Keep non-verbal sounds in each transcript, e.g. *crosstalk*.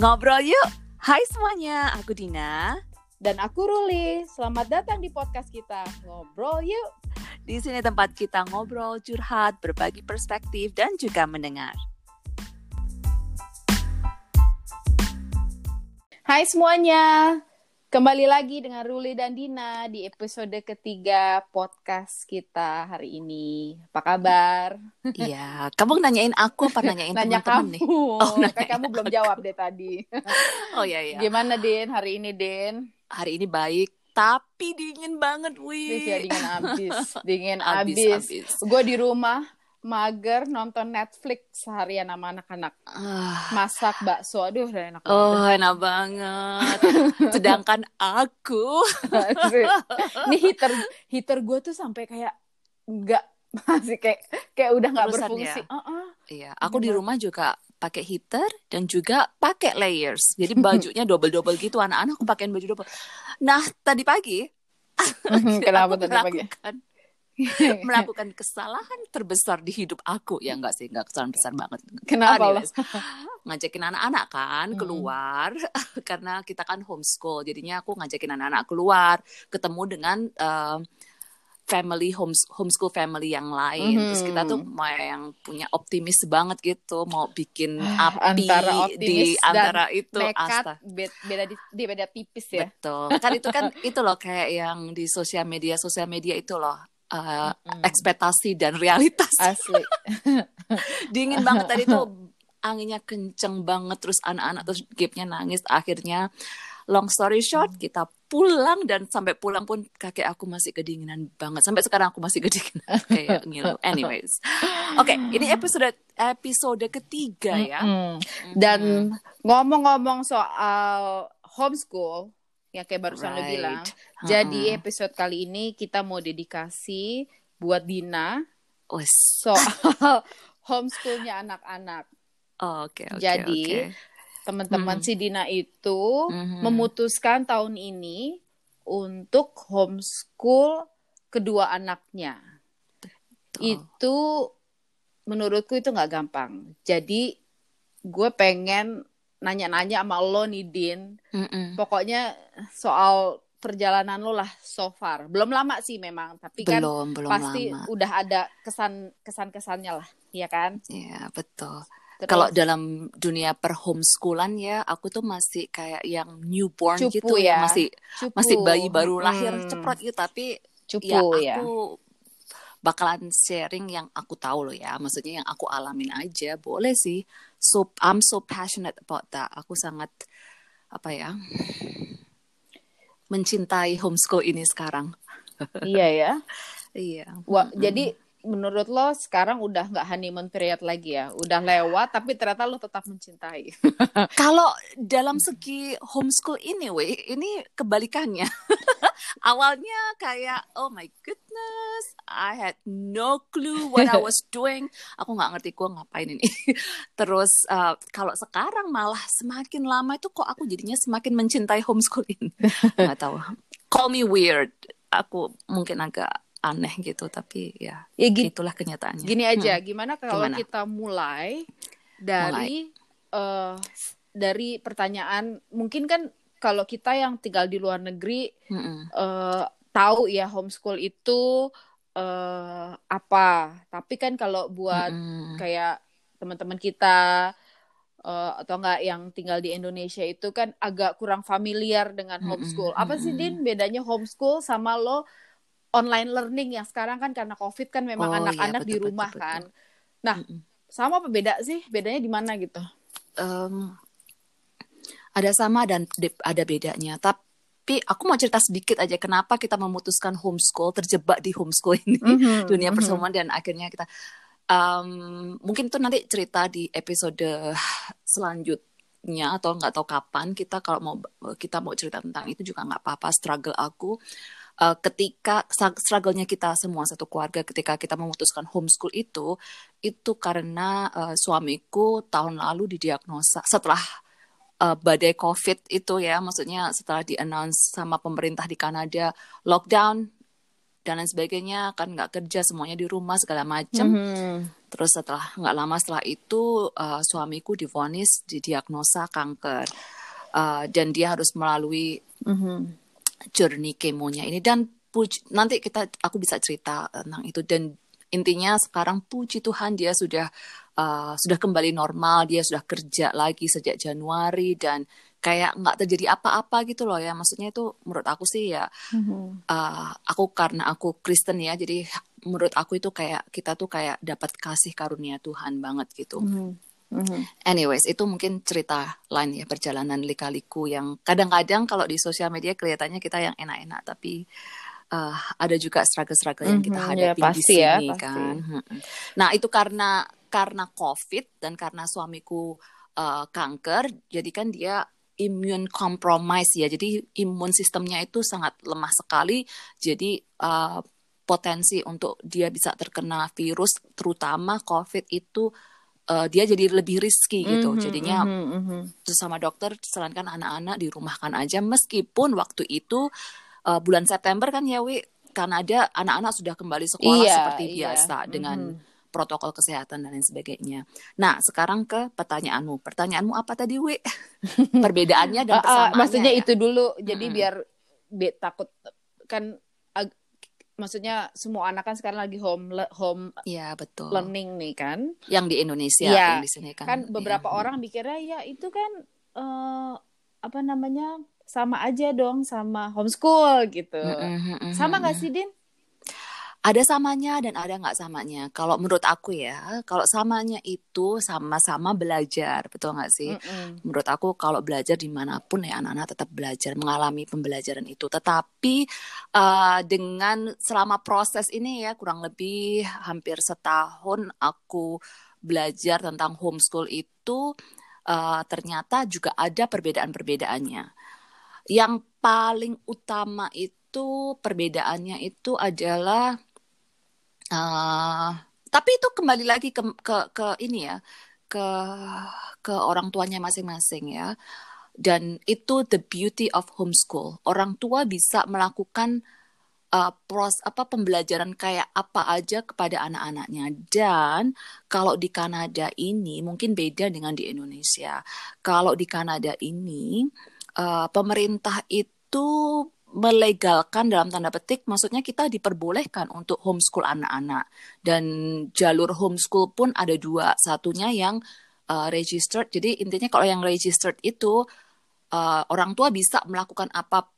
Ngobrol yuk. Hai semuanya, aku Dina. Dan aku Ruli. Selamat datang di podcast kita. Ngobrol yuk. Di sini tempat kita ngobrol, curhat, berbagi perspektif, dan juga mendengar. Hai semuanya. Kembali lagi dengan Ruli dan Dina di episode ketiga podcast kita hari ini. Apa kabar? Iya, kamu nanyain aku apa nanyain *laughs* Nanya teman-teman nih? Oh, nanyain kamu belum jawab deh tadi. *laughs* Oh iya iya. Gimana Din hari ini Din? Hari ini baik, tapi dingin banget, Wih, ya dingin abis. *laughs* Dingin Abis, abis. abis. Gue di rumah mager nonton Netflix seharian sama anak-anak. Ah, Masak bakso. Aduh, udah enak Oh, enak banget. Sedangkan aku. Ini heater heater gue tuh sampai kayak nggak masih kayak kayak udah nggak berfungsi. ya? Heeh. iya, aku di Gimana? rumah juga pakai heater dan juga pakai layers. Jadi bajunya double-double gitu. Anak-anak aku pakein baju double. Nah, tadi pagi *laughs* Kenapa *laughs* tadi pagi? *laughs* melakukan kesalahan terbesar di hidup aku ya enggak sih enggak kesalahan besar banget Kenapa? Anyways, ngajakin anak-anak kan Hmm. keluar *laughs* karena kita kan homeschool jadinya aku ngajakin anak-anak keluar ketemu dengan eh, family homes homeschool family yang lain Mhm. terus kita tuh mau yang punya optimis banget gitu mau bikin *sighs* api Antara di dan antara itu Nekat asta be- beda di, di beda tipis ya. betul kan itu kan itu loh kayak yang di sosial media sosial media itu loh eh, Mm. ekspektasi dan realitas. Asli. *laughs* dingin banget. Tadi tuh anginnya kenceng banget terus anak-anak terus gapnya nangis. Akhirnya long story short kita pulang dan sampai pulang pun kakek aku masih kedinginan banget. Sampai sekarang aku masih kedinginan. *laughs* Kayak ngilu. Anyways. Oke ini episode episode ketiga ya. Mm-mm. Dan ngomong-ngomong soal homeschool, yang kayak barusan lo Right. bilang, Jadi episode kali ini kita mau dedikasi buat Dina Wes. soal *laughs* homeschoolnya anak-anak. oke oke Jadi, oke. teman-teman Mhm. si Dina itu Mhm. memutuskan tahun ini untuk homeschool kedua anaknya. Tuh. Itu menurutku itu nggak gampang. Jadi gue pengen nanya-nanya sama lo nih Din. Mm-mm. Pokoknya soal perjalanan lo lah so far. Belum lama sih memang, tapi kan belum belum pasti lama udah ada kesan kesan kesannya lah, ya kan? ya betul Terus, Kalau dalam dunia per homeschoolan ya, aku tuh masih kayak yang newborn Cupu gitu ya. masih cupu. masih bayi baru lahir Mm, ceprot gitu. Tapi cupu ya ya. aku bakalan sharing yang aku tahu loh ya. Maksudnya yang aku alamin aja, boleh sih. So I'm so passionate about that. Aku sangat apa ya, mencintai homeschool ini sekarang. Iya ya. *laughs* Iya. Wah, Mm-mm. jadi menurut lo sekarang udah nggak honeymoon period lagi ya? Udah lewat tapi ternyata lo tetap mencintai. *laughs* Kalau dalam segi homeschool ini, weh, ini kebalikannya. *laughs* Awalnya kayak, oh my goodness, I had no clue what I was doing. Aku nggak ngerti gue ngapain ini. *laughs* Terus uh, kalau sekarang malah semakin lama itu kok aku jadinya semakin mencintai homeschool ini. Nggak tahu. Call me weird. Aku mungkin agak aneh gitu, tapi ya Ya gini, itulah kenyataannya. gini aja, gimana kalau Gimana? kita mulai dari eh, dari pertanyaan, mungkin kan kalau kita yang tinggal di luar negeri Mm-mm. eh, tahu ya homeschool itu eh, apa, tapi kan kalau buat Mm-mm. kayak teman-teman kita eh, atau enggak yang tinggal di Indonesia itu kan agak kurang familiar dengan homeschool. Apa sih. Din bedanya homeschool sama lo online learning yang sekarang kan karena COVID kan memang Oh, iya, anak-anak di betul, rumah betul, kan. Nah, Mm-mm. sama apa beda sih? Bedanya di mana gitu? Em, ada sama dan ada bedanya. Tapi aku mau cerita sedikit aja kenapa kita memutuskan homeschool, terjebak di homeschool ini, *laughs* dunia Mhm. persemuan dan akhirnya kita em, mungkin itu nanti cerita di episode selanjutnya atau nggak tahu kapan kita kalau mau kita mau cerita tentang itu juga nggak apa-apa struggle aku Eh, ketika struggle-nya kita semua satu keluarga ketika kita memutuskan homeschool itu itu karena eh, suamiku tahun lalu didiagnosa setelah eh, badai COVID itu ya, maksudnya setelah di-announce sama pemerintah di Kanada lockdown dan lain sebagainya kan nggak kerja semuanya di rumah segala macam Mhm. terus setelah nggak lama setelah itu uh, suamiku divonis didiagnosa kanker Uh, dan dia harus melalui Mhm. Journey kemonya ini. Dan puji, nanti kita aku bisa cerita tentang itu. Dan intinya sekarang puji Tuhan dia sudah uh, sudah kembali normal. Dia sudah kerja lagi sejak Januari dan kayak nggak terjadi apa-apa gitu loh ya. Maksudnya itu menurut aku sih ya Mhm. uh, aku karena aku Kristen ya jadi menurut aku itu kayak kita tuh kayak dapat kasih karunia Tuhan banget gitu. Mhm. Mhm. Anyways, itu mungkin cerita lain ya perjalanan lika-liku yang kadang-kadang kalau di sosial media kelihatannya kita yang enak-enak, tapi uh, ada juga struggle-struggle yang kita Mhm, ya, hadapi di pasti ya, sini pasti. kan. Nah itu karena karena COVID dan karena suamiku uh, kanker, jadi kan dia immune compromise ya, jadi imun sistemnya itu sangat lemah sekali, jadi uh, potensi untuk dia bisa terkena virus, terutama COVID itu uh, dia jadi lebih risky gitu. Mhm, Jadinya mhm, mhm. terus sama dokter sarankan anak-anak dirumahkan aja meskipun waktu itu uh, bulan September kan ya Wi Kanada anak-anak sudah kembali sekolah Iya, seperti iya. biasa dengan Mhm. protokol kesehatan dan lain sebagainya. Nah, sekarang ke pertanyaanmu. Pertanyaanmu apa tadi, Wi? *laughs* Perbedaannya dan Ah, ah, persamaannya. maksudnya ya? itu dulu jadi Mm-mm. biar be- takut kan maksudnya semua anak kan sekarang lagi home le- home Iya, betul. learning nih kan Yang di Indonesia, Iya, yang di sini kan. kan beberapa iya. orang mikirnya ya itu kan eh, apa namanya sama aja dong sama homeschool gitu Mm-mm, mm-mm, sama nggak sih Din? Ada samanya dan ada nggak samanya. Kalau menurut aku ya, kalau samanya itu sama-sama belajar, betul nggak sih? Mm-mm. Menurut aku kalau belajar di mana pun ya anak-anak tetap belajar, mengalami pembelajaran itu. Tetapi eh, dengan selama proses ini ya kurang lebih hampir setahun aku belajar tentang homeschool itu eh, ternyata juga ada perbedaan-perbedaannya. Yang paling utama itu perbedaannya itu adalah eh, tapi itu kembali lagi ke ke ke ini ya ke ke orang tuanya masing-masing ya. Dan itu the beauty of homeschool. Orang tua bisa melakukan uh, pros apa pembelajaran kayak apa aja kepada anak-anaknya. Dan kalau di Kanada ini mungkin beda dengan di Indonesia. Kalau di Kanada ini uh, pemerintah itu melegalkan dalam tanda petik, maksudnya kita diperbolehkan untuk homeschool anak-anak. Dan jalur homeschool pun ada dua, satunya yang uh, registered. Jadi intinya kalau yang registered itu uh, orang tua bisa melakukan apa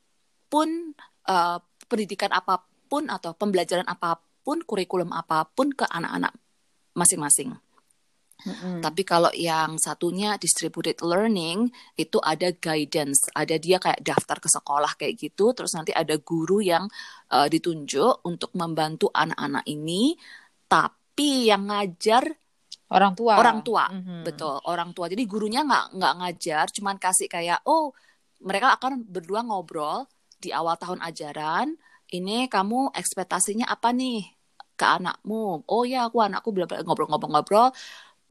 pun uh, pendidikan apa pun atau pembelajaran apa pun, kurikulum apa pun ke anak-anak masing-masing. Mm-mm. Tapi kalau yang satunya distributed learning itu ada guidance, ada dia kayak daftar ke sekolah kayak gitu, terus nanti ada guru yang uh, ditunjuk untuk membantu anak-anak ini, tapi yang ngajar orang tua orang tua, Mhm. betul orang tua. Jadi gurunya nggak nggak ngajar, cuman kasih kayak oh mereka akan berdua ngobrol di awal tahun ajaran. Ini kamu ekspektasinya apa nih ke anakmu? Oh ya aku anakku ngobrol-ngobrol-ngobrol,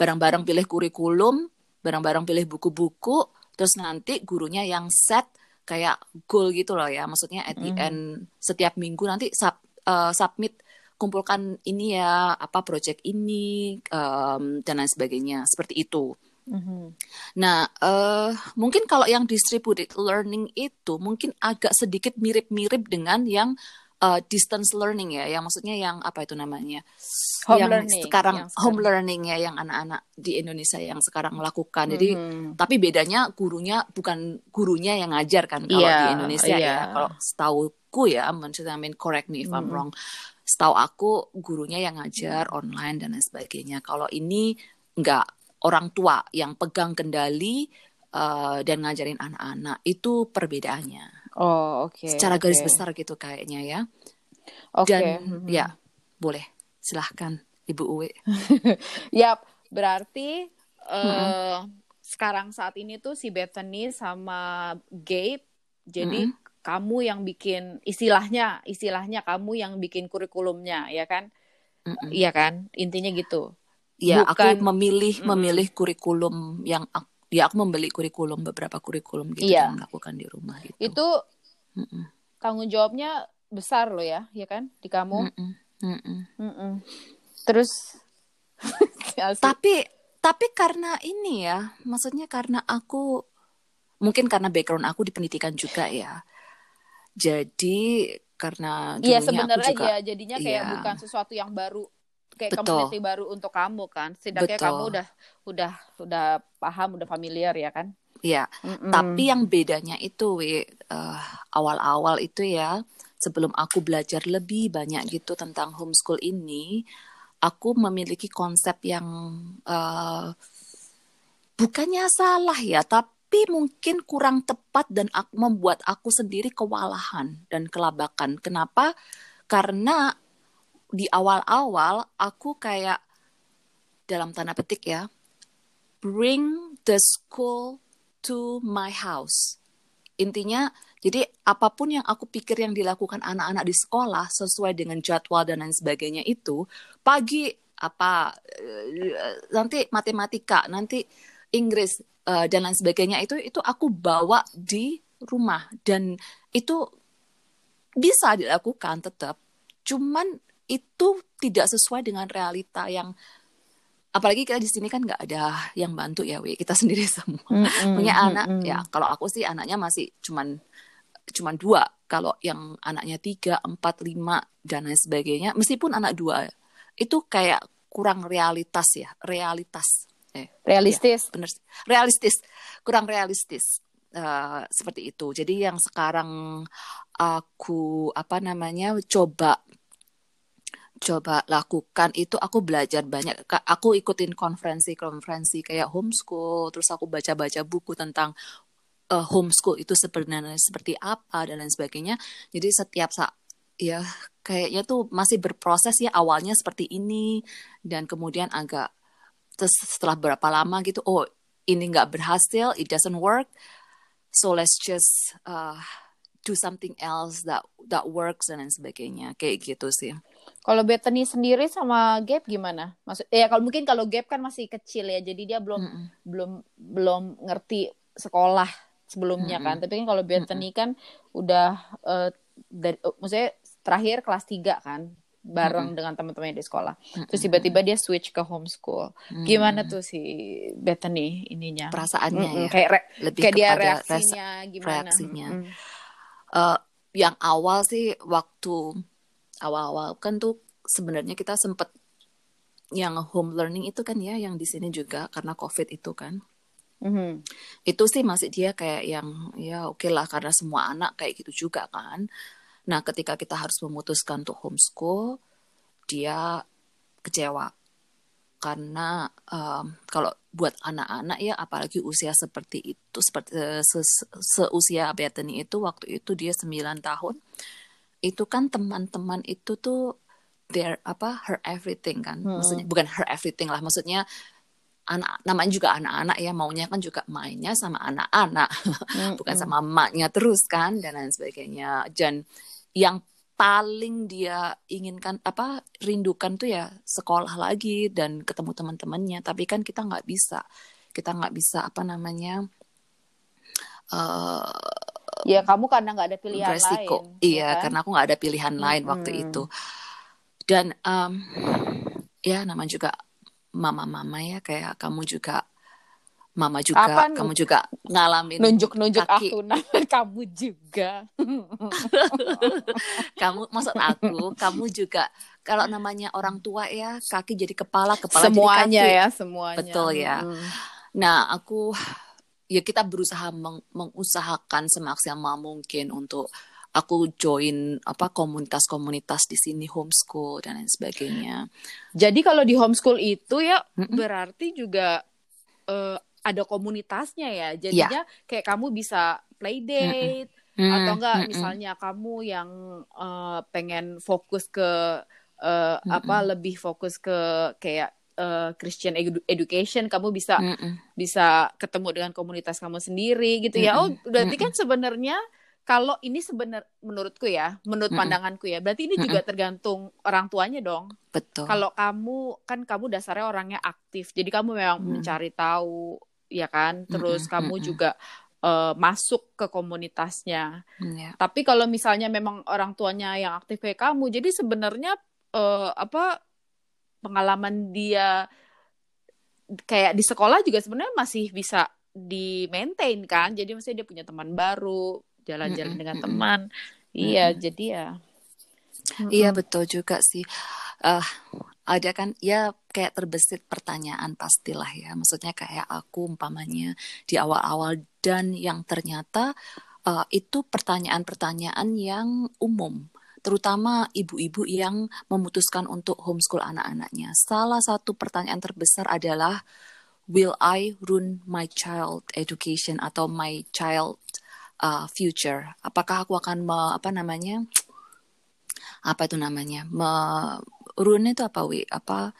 bareng-bareng pilih kurikulum, bareng-bareng pilih buku-buku, terus nanti gurunya yang set kayak goal gitu loh ya. Maksudnya at the Mhm. end setiap minggu nanti sub, eh, submit kumpulkan ini ya apa project ini em, dan lain sebagainya seperti itu. Mhm. Nah, eh mungkin kalau yang distributed learning itu mungkin agak sedikit mirip-mirip dengan yang eh, distance learning ya, yang maksudnya yang apa itu namanya? Home yang learning, sekarang yang home sekarang. learning ya yang anak-anak di Indonesia yang sekarang lakukan. Jadi Mhm. tapi bedanya gurunya bukan gurunya yang ngajar kan kalau Iya, di Indonesia iya. ya. Kalau setauku ya, maksudnya I mean correct me if I'm Mhm. wrong. Setahu aku gurunya yang ngajar online dan lain sebagainya. Kalau ini enggak orang tua yang pegang kendali eh, dan ngajarin anak-anak itu perbedaannya. Oh oke Secara oke. garis besar gitu kayaknya ya. oke Dan Mhm. ya boleh silahkan Ibu Uwe. *laughs* Yap, berarti eh sekarang saat ini tuh si Bethany sama Gabe, jadi Mm-mm. kamu yang bikin istilahnya, istilahnya kamu yang bikin kurikulumnya, ya kan? Mm-mm. Iya kan? Intinya gitu. Ya, aku Bukan- memilih Mm-mm. memilih kurikulum yang ak- ya aku membeli kurikulum beberapa kurikulum gitu Iya. dan melakukan di rumah gitu. Itu Mm-mm. tanggung jawabnya besar loh ya, ya kan di kamu. Mm-mm, mm-mm. Mm-mm. Terus *laughs* asik. Tapi tapi karena ini ya, maksudnya karena aku mungkin karena background aku di pendidikan juga ya. Jadi karena Iya sebenarnya ya jadinya kayak Iya. bukan sesuatu yang baru kayak Betul. community baru untuk kamu kan. Setidaknya Betul. kamu udah udah udah paham, udah familiar ya kan. ya. Mm-mm. Tapi yang bedanya itu, eh, awal-awal itu ya, sebelum aku belajar lebih banyak gitu tentang homeschool ini, aku memiliki konsep yang eh, bukannya salah ya, tapi mungkin kurang tepat dan ak- membuat aku sendiri kewalahan dan kelabakan. Kenapa? Karena di awal-awal aku kayak dalam tanda petik ya, bring the school to my house. Intinya, jadi apa pun yang aku pikir yang dilakukan anak-anak di sekolah sesuai dengan jadwal dan lain sebagainya itu, pagi apa eh, nanti matematika, nanti Inggris eh, dan lain sebagainya itu itu aku bawa di rumah dan itu bisa dilakukan tetap. Cuman itu tidak sesuai dengan realita yang apalagi kita di sini kan nggak ada yang bantu ya, Wi. Kita *laughs* sendiri semua Mm-mm, punya anak mm-mm. ya kalau aku sih anaknya masih cuman cuman dua kalau yang anaknya tiga empat lima dan lain sebagainya meskipun anak dua itu kayak kurang realitas ya realitas eh realistis. bener sih. realistis kurang realistis Eh, seperti itu jadi yang sekarang aku apa namanya coba coba lakukan itu aku belajar banyak aku ikutin konferensi-konferensi kayak homeschool terus aku baca-baca buku tentang eh, homeschool itu sebenarnya seperti apa dan lain sebagainya. Jadi setiap saat ya kayaknya tuh masih berproses ya awalnya seperti ini dan kemudian agak terus setelah berapa lama gitu oh ini nggak berhasil it doesn't work so let's just uh, do something else that that works dan lain sebagainya. Kayak gitu sih Kalau Bethany sendiri sama Gap gimana? Maksud ya kalau mungkin kalau Gap kan masih kecil ya, jadi dia belum Mm-mm. belum belum ngerti sekolah sebelumnya Mm-mm. kan. Tapi kan kalau Bethany kan udah eh, dari oh, maksudnya terakhir kelas 3 kan bareng dengan teman-temannya di sekolah. Terus tiba-tiba dia switch ke homeschool. Gimana tuh si Bethany ininya? perasaannya Mm-mm, ya kayak re- lebih kayak dia res- reaksinya gimana? reaksinya. Mm-mm. Eh, yang awal sih waktu awal-awal kan tuh sebenarnya kita sempet yang home learning itu kan ya yang di sini juga karena covid itu kan. Mhm. itu sih masih dia kayak yang ya oke lah karena semua anak kayak gitu juga kan. Nah ketika kita harus memutuskan untuk homeschool dia kecewa. Karena em, kalau buat anak-anak ya apalagi usia seperti itu seperti eh, se- seusia Bethany itu waktu itu dia 9 tahun itu kan teman-teman itu tuh their apa her everything kan. Hmm. maksudnya bukan her everything lah maksudnya anak namanya juga anak-anak ya maunya kan juga mainnya sama anak-anak. *laughs* Bukan Mm-mm. sama emaknya terus kan dan lain sebagainya. Dan yang paling dia inginkan apa rindukan tuh ya sekolah lagi dan ketemu teman-temannya. Tapi kan kita nggak bisa. Kita nggak bisa apa namanya eh Ya kamu karena nggak ada pilihan resiko lain. iya ya kan? karena aku nggak ada pilihan lain waktu Mm-mm. itu dan em, ya nama juga mama-mama ya kayak kamu juga mama juga Apa kamu juga ngalamin nunjuk-nunjuk kaki aku nah *laughs* kamu juga *laughs* kamu maksud aku kamu juga kalau namanya orang tua ya kaki jadi kepala kepala semuanya jadi kaki ya semuanya Betul ya. Mm. nah aku ya kita berusaha meng- mengusahakan semaksimal mungkin untuk aku join apa komunitas-komunitas di sini homeschool dan lain sebagainya. Jadi kalau di homeschool itu ya Mm-mm. berarti juga eh, ada komunitasnya ya. Jadinya kayak kamu bisa play date atau Hmm, enggak mm-mm. misalnya kamu yang eh, pengen fokus ke eh, apa lebih fokus ke kayak eh, Christian edu- education kamu bisa Mm-mm. bisa ketemu dengan komunitas kamu sendiri gitu ya. Oh, berarti kan sebenarnya kalau ini sebenar menurutku ya, menurut Mm-mm. pandanganku ya, berarti ini juga tergantung orang tuanya dong. betul Kalau kamu kan kamu dasarnya orangnya aktif, jadi kamu memang Mm. mencari tahu ya kan. Terus Mm-mm, kamu mm-mm. juga uh, masuk ke komunitasnya. Yeah. Tapi kalau misalnya memang orang tuanya yang aktif kayak kamu, jadi sebenarnya uh, apa pengalaman dia kayak di sekolah juga sebenarnya masih bisa di maintain kan. Jadi maksudnya dia punya teman baru, jalan-jalan dengan teman. Iya, jadi ya. Iya betul juga sih. Uh, ada kan ya kayak terbesit pertanyaan pastilah ya. Maksudnya kayak aku umpamanya di awal-awal dan yang ternyata uh, itu pertanyaan-pertanyaan yang umum terutama ibu-ibu yang memutuskan untuk homeschool anak-anaknya. Salah satu pertanyaan terbesar adalah will I ruin my child education atau my child uh, future? Apakah aku akan me, apa namanya? Apa itu namanya? Me, ruin itu apa, Wi? Apa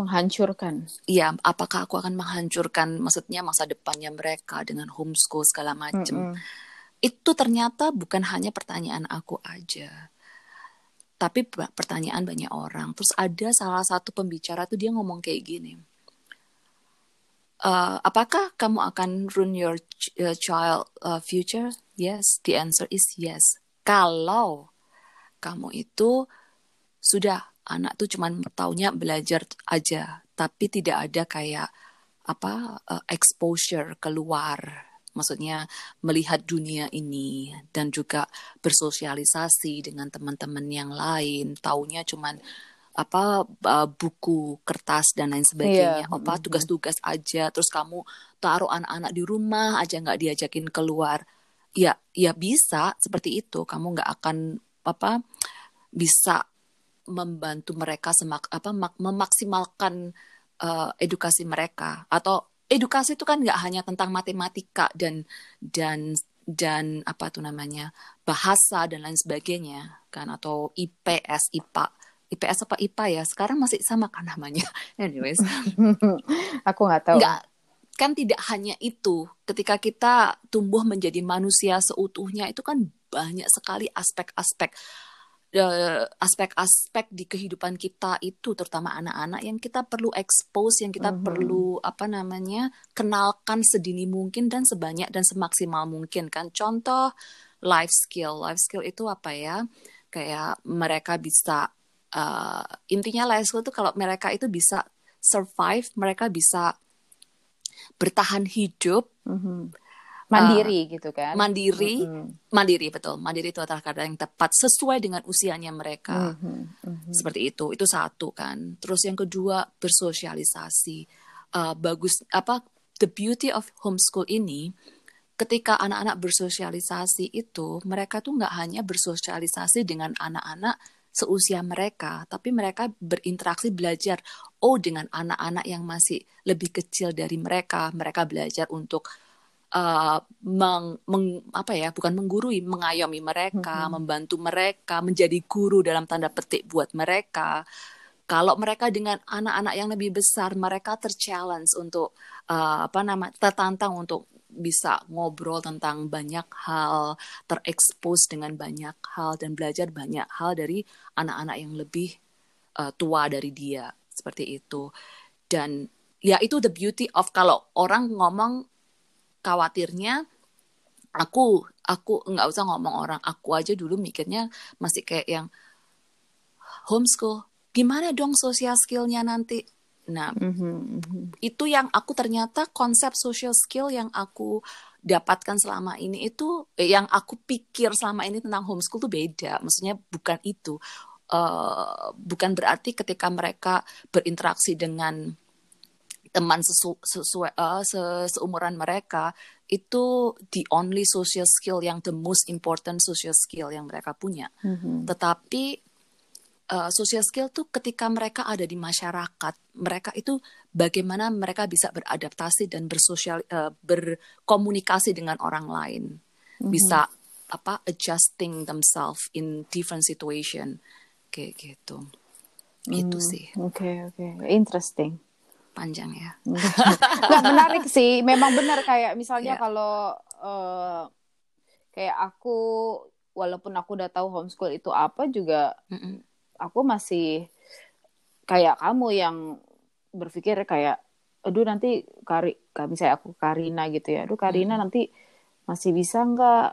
menghancurkan. Iya, apakah aku akan menghancurkan maksudnya masa depannya mereka dengan homeschool segala macam. Mm -mm. Itu ternyata bukan hanya pertanyaan aku aja. Tapi pertanyaan banyak orang. Terus ada salah satu pembicara tuh dia ngomong kayak gini. Uh, apakah kamu akan run your ch uh, child uh, future? Yes, the answer is yes. Kalau kamu itu sudah anak tuh cuman taunya belajar aja tapi tidak ada kayak apa uh, exposure keluar maksudnya melihat dunia ini dan juga bersosialisasi dengan teman-teman yang lain. Taunya cuman apa buku kertas dan lain sebagainya. Yeah. apa tugas-tugas aja. Terus kamu taruh anak-anak di rumah aja nggak diajakin keluar. Ya ya bisa seperti itu. Kamu nggak akan apa bisa membantu mereka semak apa mak, memaksimalkan uh, edukasi mereka. Atau edukasi itu kan nggak hanya tentang matematika dan dan dan apa tuh namanya bahasa dan lain sebagainya kan atau IPS IPA IPS apa IPA ya? Sekarang masih sama kan namanya. *laughs* Anyways. *laughs* Aku nggak tahu. Nggak kan tidak hanya itu. Ketika kita tumbuh menjadi manusia seutuhnya itu kan banyak sekali aspek-aspek aspek-aspek di kehidupan kita itu terutama anak-anak yang kita perlu expose yang kita mm -hmm. perlu apa namanya kenalkan sedini mungkin dan sebanyak dan semaksimal mungkin kan. Contoh life skill. Life skill itu apa ya? Kayak mereka bisa uh, intinya life skill itu kalau mereka itu bisa survive mereka bisa bertahan hidup mm -hmm mandiri uh, gitu kan mandiri mm-hmm. mandiri betul mandiri itu adalah kata yang tepat sesuai dengan usianya mereka mm-hmm. Mm-hmm. seperti itu itu satu kan terus yang kedua bersosialisasi uh, bagus apa the beauty of homeschool ini ketika anak-anak bersosialisasi itu mereka tuh nggak hanya bersosialisasi dengan anak-anak seusia mereka, tapi mereka berinteraksi belajar. Oh, dengan anak-anak yang masih lebih kecil dari mereka, mereka belajar untuk uh, meng, meng, apa ya bukan menggurui mengayomi mereka mm-hmm. membantu mereka menjadi guru dalam tanda petik buat mereka. Kalau mereka dengan anak-anak yang lebih besar mereka terchallenge untuk uh, apa nama tertantang untuk bisa ngobrol tentang banyak hal terekspos dengan banyak hal dan belajar banyak hal dari anak-anak yang lebih uh, tua dari dia. Seperti itu. Dan ya itu the beauty of kalau orang ngomong khawatirnya aku aku nggak usah ngomong orang. Aku aja dulu mikirnya masih kayak yang homeschool. Gimana dong social skillnya nanti? Nah mm-hmm. itu yang aku ternyata konsep social skill yang aku dapatkan selama ini itu eh, yang aku pikir selama ini tentang homeschool tuh beda. Maksudnya bukan itu. Uh, bukan berarti ketika mereka berinteraksi dengan teman sesu, sesuai uh, se, seumuran mereka itu the only social skill yang the most important social skill yang mereka punya. Mm-hmm. Tetapi uh, social skill tuh ketika mereka ada di masyarakat, mereka itu bagaimana mereka bisa beradaptasi dan bersosial uh, berkomunikasi dengan orang lain, mm-hmm. bisa apa adjusting themselves in different situation kayak gitu. Mm, itu sih. Oke okay, oke, okay. interesting panjang ya. *laughs* Nggak menarik sih, memang benar kayak misalnya yeah. kalau uh, kayak aku walaupun aku udah tahu homeschool itu apa juga mm -mm. aku masih kayak kamu yang berpikir kayak aduh nanti kari misalnya aku Karina gitu ya aduh Karina mm. nanti masih bisa nggak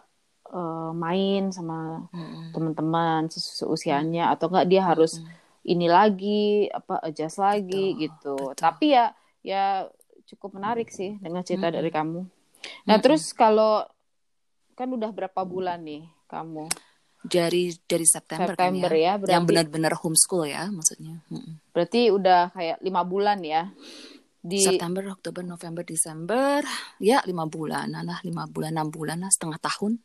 uh, main sama mm-hmm. teman-teman seusianya atau nggak dia harus mm-hmm. Ini lagi apa adjust lagi betul, gitu betul. tapi ya ya cukup menarik sih dengan cerita mm-hmm. dari kamu nah mm-hmm. terus kalau kan udah berapa bulan nih kamu dari dari September, September kan ya, ya berarti, yang benar-benar homeschool ya maksudnya. Berarti udah kayak lima bulan ya di September, Oktober, November, Desember, ya lima bulan, nah lima bulan, enam bulan lah, setengah tahun.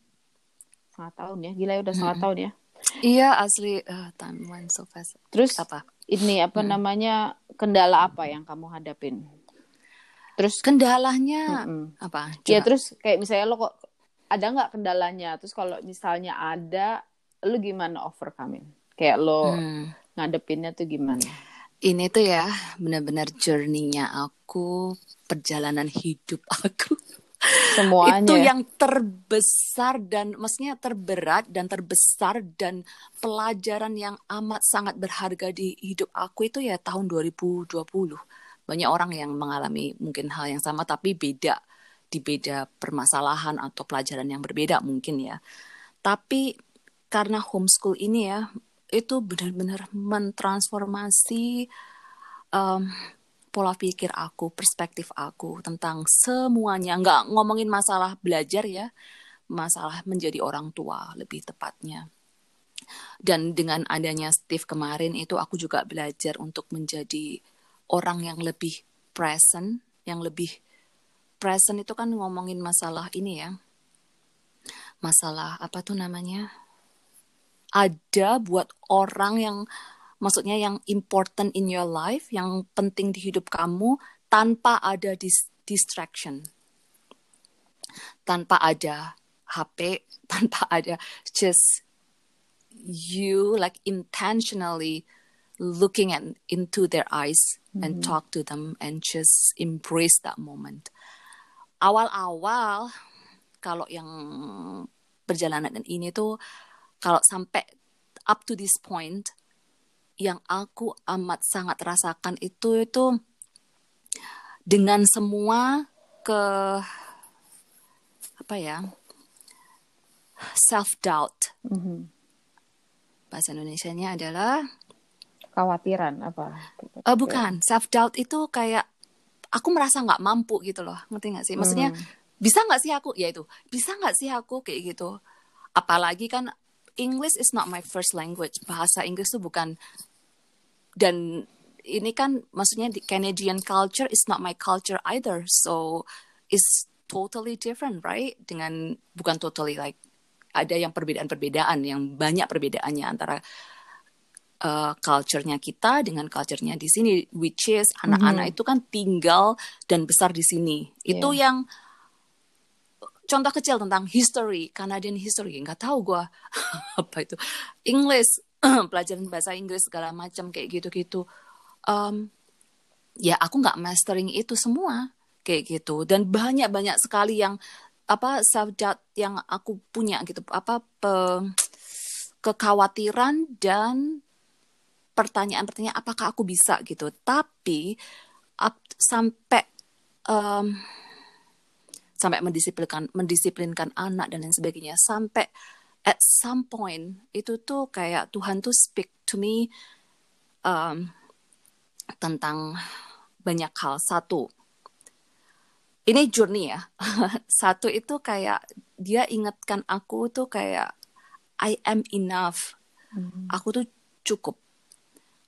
Setengah tahun ya, gila ya udah setengah hmm. tahun ya. Iya asli, uh, time went so fast. Terus apa? Ini apa hmm. namanya kendala apa yang kamu hadapin? Terus kendalanya hmm. apa? Coba. Ya terus kayak misalnya lo kok ada nggak kendalanya? Terus kalau misalnya ada, lo gimana overcoming? Kayak lo hmm. ngadepinnya tuh gimana? ini tuh ya benar-benar journey-nya aku, perjalanan hidup aku. *laughs* Semuanya. Itu yang terbesar dan maksudnya terberat dan terbesar dan pelajaran yang amat sangat berharga di hidup aku itu ya tahun 2020. Banyak orang yang mengalami mungkin hal yang sama tapi beda di beda permasalahan atau pelajaran yang berbeda mungkin ya. Tapi karena homeschool ini ya itu benar-benar mentransformasi um, pola pikir aku, perspektif aku tentang semuanya. Nggak ngomongin masalah belajar ya, masalah menjadi orang tua lebih tepatnya. Dan dengan adanya Steve kemarin itu aku juga belajar untuk menjadi orang yang lebih present, yang lebih present itu kan ngomongin masalah ini ya. Masalah apa tuh namanya? ada buat orang yang maksudnya yang important in your life, yang penting di hidup kamu tanpa ada dis distraction. Tanpa ada HP, *laughs* tanpa ada just you like intentionally looking at into their eyes mm-hmm. and talk to them and just embrace that moment. Awal-awal kalau yang perjalanan ini tuh kalau sampai up to this point yang aku amat sangat rasakan itu itu dengan semua ke apa ya self doubt mm-hmm. bahasa Indonesia-nya adalah khawatiran apa? Uh, bukan. Self doubt itu kayak aku merasa nggak mampu gitu loh. Ngerti nggak sih? Maksudnya mm. bisa nggak sih aku? Ya itu. Bisa nggak sih aku kayak gitu? Apalagi kan English is not my first language. Bahasa Inggris itu bukan dan ini kan maksudnya di Canadian culture is not my culture either. So it's totally different, right? Dengan bukan totally like ada yang perbedaan-perbedaan yang banyak perbedaannya antara uh, culture-nya kita dengan culture-nya di sini which is anak-anak mm -hmm. itu kan tinggal dan besar di sini. Yeah. Itu yang contoh kecil tentang history, Canadian history, nggak tahu gue *laughs* apa itu, English, *clears throat* pelajaran bahasa Inggris segala macam kayak gitu-gitu. Um, ya aku nggak mastering itu semua kayak gitu. Dan banyak-banyak sekali yang apa doubt yang aku punya gitu. Apa pe, kekhawatiran dan pertanyaan-pertanyaan apakah aku bisa gitu. Tapi up, sampai um, sampai mendisiplinkan mendisiplinkan anak dan lain sebagainya sampai at some point itu tuh kayak Tuhan tuh speak to me um, tentang banyak hal. Satu ini journey ya. *laughs* Satu itu kayak dia ingatkan aku tuh kayak I am enough. Hmm. aku tuh cukup.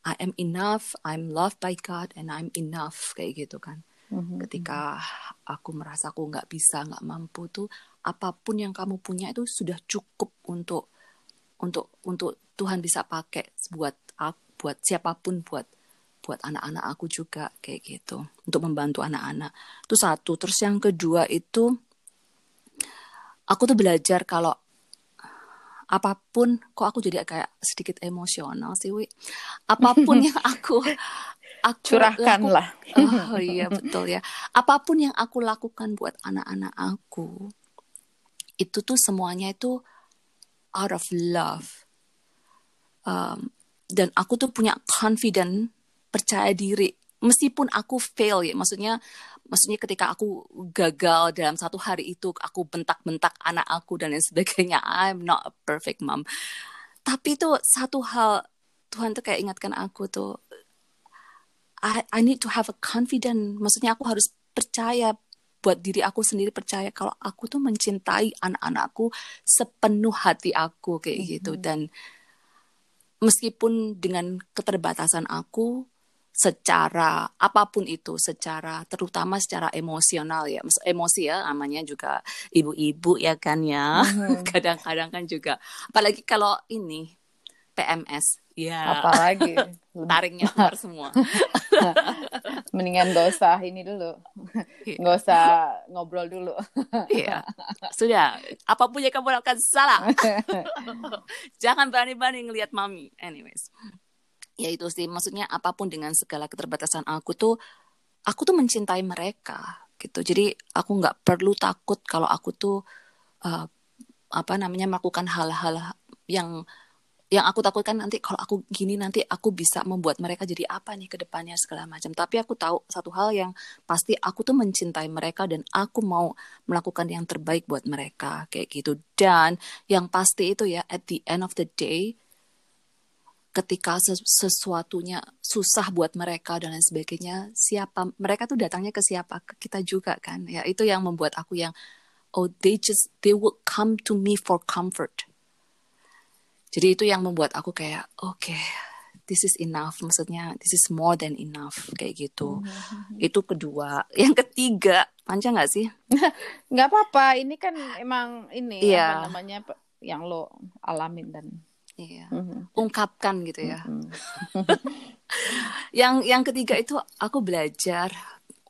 I am enough I'm loved by God and I'm enough kayak gitu kan hmm Ketika aku merasa aku nggak bisa, nggak mampu tuh, apa pun yang kamu punya itu sudah cukup untuk untuk untuk Tuhan bisa pakai buat buat siapa pun, buat buat anak-anak aku juga kayak gitu, untuk membantu anak-anak. Itu satu. Terus yang kedua itu aku tuh belajar kalau apa pun kok aku jadi kayak sedikit emosional sih Wi apa pun *laughs* yang aku aku curahkanlah. *laughs* Oh iya betul ya. Apa pun yang aku lakukan buat anak-anak aku itu tuh semuanya itu out of love. Um, dan aku tuh punya confident, percaya diri meskipun aku fail ya, maksudnya maksudnya ketika aku gagal dalam satu hari itu aku bentak-bentak anak aku dan lain sebagainya I'm not a perfect mom tapi itu satu hal Tuhan tuh kayak ingatkan aku tuh I, I need to have a confident. Maksudnya aku harus percaya buat diri aku sendiri percaya kalau aku tuh mencintai anak-anakku sepenuh hati aku kayak mm -hmm. gitu. Dan meskipun dengan keterbatasan aku secara apa pun itu, secara terutama secara emosional ya, emosi ya namanya juga ibu-ibu ya kan ya, mm-hmm. *laughs* kadang-kadang kan juga, apalagi kalau ini PMS, ya. Apalagi *laughs* taringnya keluar semua. *laughs* Mendingan gak usah ini dulu, iya. gak usah ngobrol dulu. Iya, sudah. Apa pun yang kamu lakukan salah. *laughs* Jangan berani-berani ngelihat mami. Anyways ya itu sih maksudnya apa pun dengan segala keterbatasan aku tuh aku tuh mencintai mereka gitu jadi aku nggak perlu takut kalau aku tuh uh, apa namanya melakukan hal-hal yang yang aku takutkan nanti kalau aku gini nanti aku bisa membuat mereka jadi apa nih ke depannya segala macam. Tapi aku tahu satu hal yang pasti aku tuh mencintai mereka dan aku mau melakukan yang terbaik buat mereka kayak gitu. Dan yang pasti itu ya at the end of the day ketika sesuatunya susah buat mereka dan lain sebagainya siapa mereka tuh datangnya ke siapa ke kita juga kan ya itu yang membuat aku yang oh they just they will come to me for comfort jadi itu yang membuat aku kayak oke okay, this is enough maksudnya this is more than enough kayak gitu mm-hmm. itu kedua yang ketiga panjang nggak sih *laughs* nggak apa-apa ini kan emang ini yeah. apa namanya yang lo alamin dan Iya. Mm-hmm. Ungkapkan gitu ya. Mm-hmm. *laughs* yang yang ketiga itu aku belajar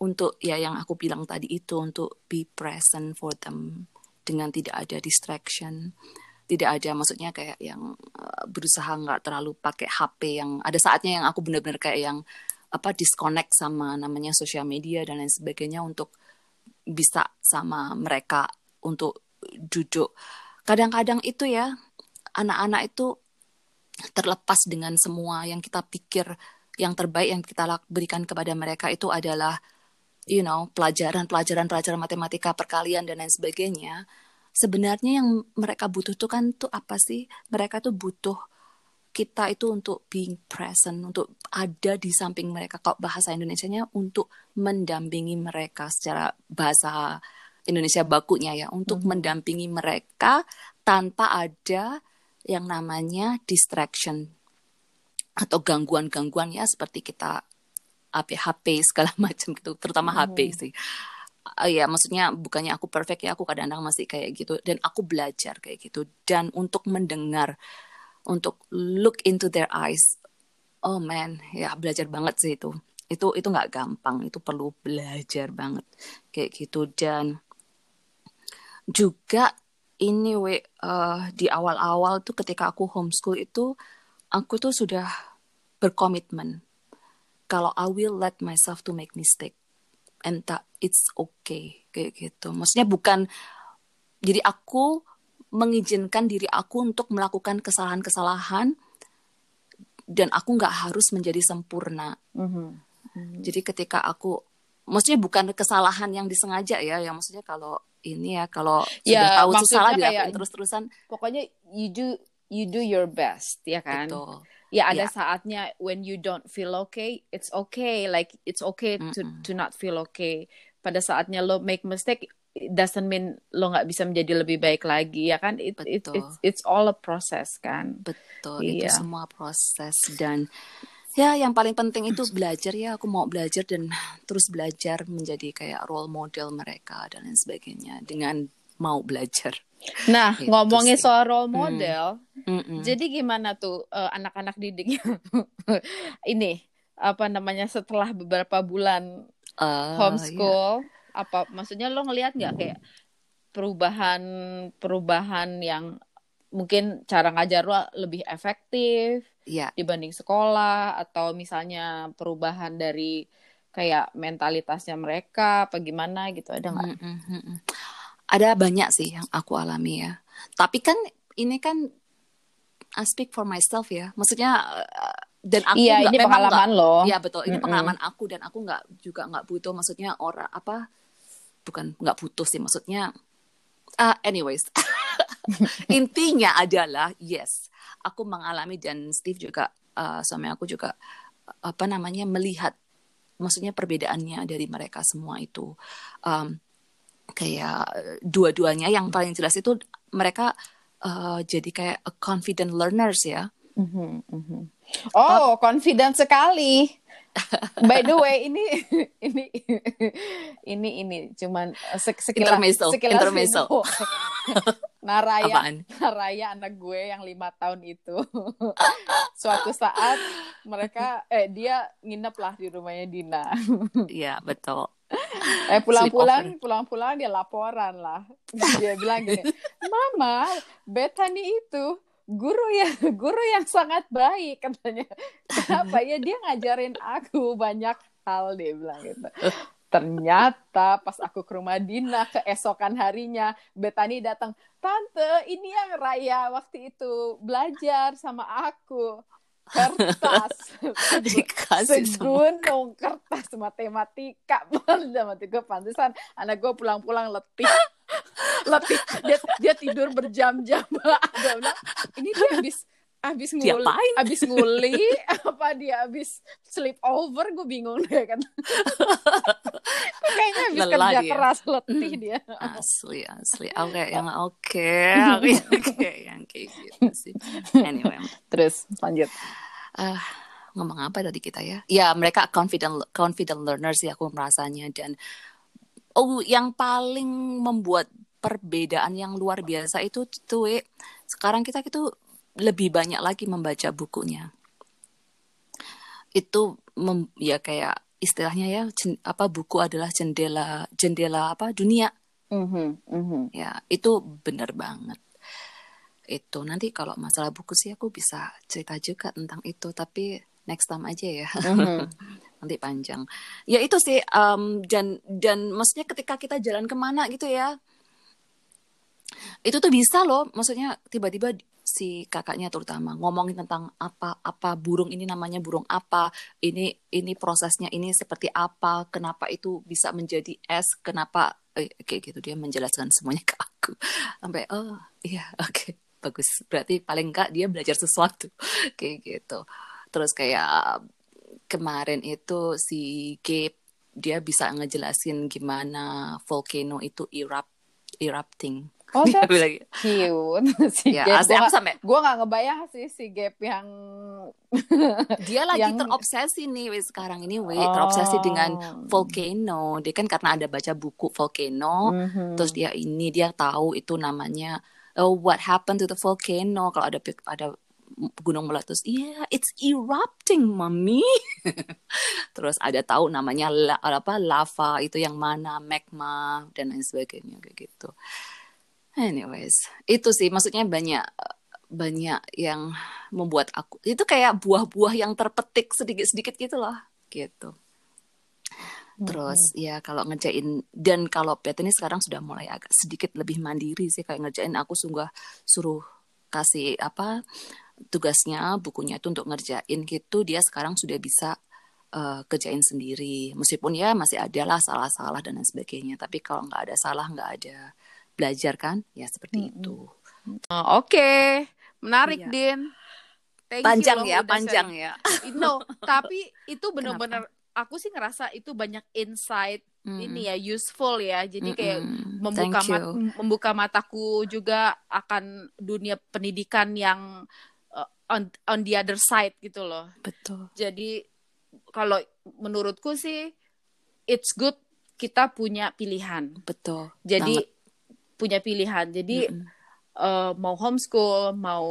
untuk ya yang aku bilang tadi itu untuk be present for them dengan tidak ada distraction tidak ada maksudnya kayak yang uh, berusaha nggak terlalu pakai HP yang ada saatnya yang aku benar-benar kayak yang apa disconnect sama namanya sosial media dan lain sebagainya untuk bisa sama mereka untuk duduk. Kadang-kadang itu ya anak-anak itu terlepas dengan semua yang kita pikir yang terbaik yang kita berikan kepada mereka itu adalah you know pelajaran pelajaran pelajaran matematika perkalian dan lain sebagainya sebenarnya yang mereka butuh tuh kan tuh apa sih mereka tuh butuh kita itu untuk being present untuk ada di samping mereka kalau bahasa Indonesia-nya untuk mendampingi mereka secara bahasa Indonesia bakunya ya untuk mm -hmm. mendampingi mereka tanpa ada yang namanya distraction atau gangguan-gangguan ya seperti kita HP HP segala *laughs* macam gitu terutama hmm. HP sih uh, ya maksudnya bukannya aku perfect ya aku kadang-kadang masih kayak gitu. Dan aku belajar kayak gitu. Dan untuk mendengar untuk look into their eyes oh man ya belajar banget sih itu. Itu itu nggak gampang. Itu perlu belajar banget kayak gitu. Dan juga ini we uh, di awal-awal tuh ketika aku homeschool itu aku tuh sudah berkomitmen. Kalau I will let myself to make mistake and that it's okay kayak gitu. Maksudnya bukan jadi aku mengizinkan diri aku untuk melakukan kesalahan-kesalahan dan aku nggak harus menjadi sempurna. Mm -hmm. Mm -hmm. Jadi ketika aku, maksudnya bukan kesalahan yang disengaja ya, yang maksudnya kalau ini ya kalau ya, sudah tahu itu salah dilakukan terus-terusan pokoknya you do you do your best ya kan Betul. Ya ada ya. saatnya when you don't feel okay it's okay. Like it's okay mm -mm. to to not feel okay. Pada saatnya lo make mistake it doesn't mean lo nggak bisa menjadi lebih baik lagi ya kan? It, it it's it's all a process kan? Betul iya. itu semua proses. Dan ya yang paling penting itu *clears throat* belajar ya. Aku mau belajar dan terus belajar menjadi kayak role model mereka dan lain sebagainya. Dengan mau belajar nah gitu ngomongin sih. soal role hmm. model mm. jadi gimana tuh uh, anak-anak didiknya *laughs* ini apa namanya setelah beberapa bulan uh, homeschool yeah. apa maksudnya lo ngelihat nggak kayak perubahan perubahan yang mungkin cara ngajar lo lebih efektif ya. dibanding sekolah atau misalnya perubahan dari kayak mentalitasnya mereka apa gimana gitu ada nggak? Mm -hmm. Ada banyak sih yang aku alami ya. Tapi kan ini kan I speak for myself ya. Maksudnya dan aku Iya, nggak- ini pengalaman nggak- lo. Iya betul, ini Mm-mm. pengalaman aku dan aku nggak juga nggak butuh maksudnya orang apa bukan nggak butuh sih maksudnya ah anyways *laughs* intinya adalah yes aku mengalami dan Steve juga uh, suami aku juga uh, apa namanya melihat maksudnya perbedaannya dari mereka semua itu um, kayak uh, dua-duanya yang paling jelas itu mereka uh, jadi kayak a confident learners ya Mhm, mhm. Oh, confident sekali. *laughs* By the way, ini *laughs* ini ini ini cuman sek- sekilas Intermezzo, sekilas intermezzo. *laughs* Naraya, Apaan? *laughs* Naraya anak gue yang lima tahun itu. *laughs* Suatu saat mereka eh dia nginep lah di rumahnya Dina. *laughs* Iya betul Eh pulang-pulang pulang-pulang dia laporan lah. Dia bilang gini, "Mama, Bethany itu guru yang guru yang sangat baik katanya. Kenapa ya dia ngajarin aku banyak hal dia bilang gitu. Ternyata pas aku ke rumah Dina keesokan harinya Bethany datang, "Tante, ini yang Raya waktu itu belajar sama aku." Kertas. *laughs* dikasih segunung kertas matematika *laughs* matematika pantesan anak gue pulang-pulang letih *laughs* letih dia dia tidur berjam-jam ini dia habis habis nguli Diapain? habis *laughs* nguli apa dia habis sleep over gue bingung deh kan. *laughs* Kayaknya habis Lelah kerja dia. keras letih dia. Asli asli. Oke *laughs* yang oke. Oke oke yang kayak gitu sih. Anyway. Terus lanjut. Eh ngomong apa tadi kita ya? Ya mereka confident confident learners sih aku merasanya. Dan oh yang paling membuat perbedaan yang luar biasa itu tuh We, sekarang kita itu lebih banyak lagi membaca bukunya. Itu mem- ya kayak istilahnya ya jen- apa buku adalah jendela jendela apa dunia. Mhm, mhm. ya itu bener banget. Itu nanti kalau masalah buku sih aku bisa cerita juga tentang itu tapi next time aja ya. *laughs* Mhm. nanti panjang. Ya itu sih em, dan dan maksudnya ketika kita jalan ke mana gitu ya itu tuh bisa loh. Maksudnya tiba-tiba si kakaknya terutama ngomongin tentang apa apa burung ini namanya burung apa ini ini prosesnya ini seperti apa kenapa itu bisa menjadi es kenapa eh, kayak gitu dia menjelaskan semuanya ke aku. Sampai oh iya oke bagus. Berarti paling enggak dia belajar sesuatu *laughs* kayak gitu. Terus kayak kemarin itu si Gabe dia bisa ngejelasin gimana volcano itu erupt erupting oh *laughs* dia that's bilang cute *laughs* si ya Gap. Gua aku sampai gue nggak ngebayang sih si Gap yang *laughs* dia lagi Yang- terobsesi nih weh, sekarang ini weh Oh. terobsesi dengan volcano dia kan karena ada baca buku volcano Mhm. terus dia ini dia tahu itu namanya oh what happened to the volcano kalau ada ada gunung meletus iya it's erupting mami terus ada tahu namanya la, apa lava itu yang mana magma dan lain sebagainya kayak gitu anyways itu sih. Maksudnya banyak banyak yang membuat aku itu kayak buah-buah yang terpetik sedikit-sedikit gitu loh gitu. Terus ya kalau ngerjain dan kalau Pet ini sekarang sudah mulai agak sedikit lebih mandiri sih. Kayak ngerjain aku sungguh suruh kasih apa tugasnya bukunya itu untuk ngerjain gitu. Dia sekarang sudah bisa eh, kerjain sendiri. Meskipun ya masih ada lah salah-salah dan lain sebagainya. Tapi kalau nggak ada salah nggak ada belajar kan ya seperti Mm-mm. itu Oh, Oke, menarik Iya. Din. Thank you panjang loh ya panjang sharing. ya No, *laughs* tapi itu benar-benar aku sih ngerasa itu banyak insight Mm. ini ya useful ya. Jadi kayak Mm-mm. membuka mat- you. membuka mataku juga akan dunia pendidikan yang uh, on on the other side gitu loh. betul Jadi kalau menurutku sih it's good kita punya pilihan. betul Jadi. Punya pilihan. Jadi Mm-mm. eh, mau homeschool, mau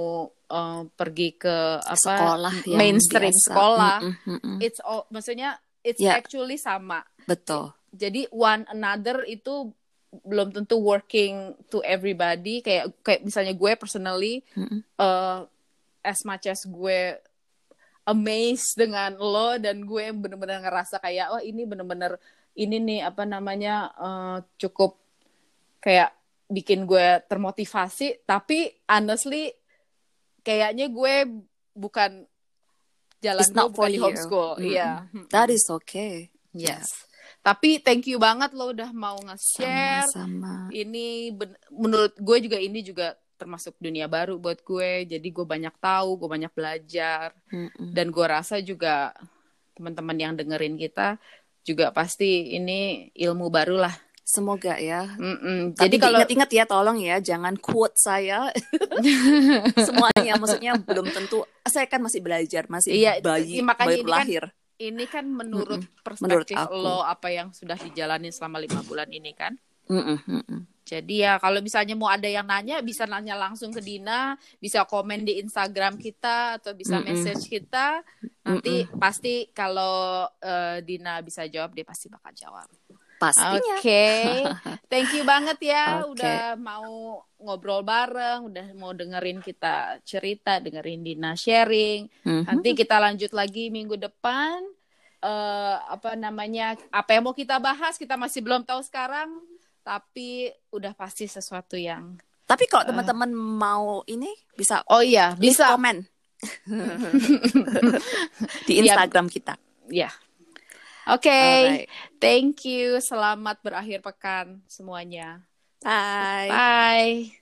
eh, pergi ke apa sekolah mainstream biasa. sekolah, Mm-mm, mm-mm. it's all maksudnya it's Ya. actually sama. betul Jadi one another itu belum tentu working to everybody kayak kayak misalnya gue personally Mm-mm. eh, as much as gue amazed dengan lo dan gue bener-bener ngerasa kayak oh ini bener-bener ini nih apa namanya eh, cukup kayak bikin gue termotivasi tapi honestly kayaknya gue bukan jalan It's not gue for bukan di you. homeschool. Iya. That is okay. Yes. Tapi thank you banget lo udah mau nge-share. Sama-sama. Ini menurut gue juga ini juga termasuk dunia baru buat gue. Jadi gue banyak tahu, gue banyak belajar. Mm-mm. Dan gue rasa juga teman-teman yang dengerin kita juga pasti ini ilmu baru lah. Semoga ya. Mm-mm. Jadi Jadi kalau ingat-ingat ya tolong ya jangan quote saya *laughs* semuanya maksudnya belum tentu saya kan masih belajar masih Iya, bayi makanya ini kan lahir ini kan menurut Menurut perspektif aku. lo apa yang sudah dijalani selama lima bulan ini kan. Mm-mm, mm-mm. Jadi ya kalau misalnya mau ada yang nanya bisa nanya langsung ke Dina, bisa komen di Instagram kita atau bisa Mm-mm. message kita. Nanti pasti kalau eh, Dina bisa jawab dia pasti bakal jawab. Pastinya Oke, *laughs* thank you banget ya Oke. udah mau ngobrol bareng, udah mau dengerin kita cerita, dengerin Dina sharing. Mhm. Nanti kita lanjut lagi minggu depan. eh apa namanya? Apa yang mau kita bahas kita masih belum tahu sekarang, tapi udah pasti sesuatu yang. tapi kalau teman-teman mau ini bisa Oh iya, bisa. komen *laughs* *laughs* di. Instagram kita Ya. Oke, Alright. thank you. Selamat berakhir pekan semuanya. bye Bye.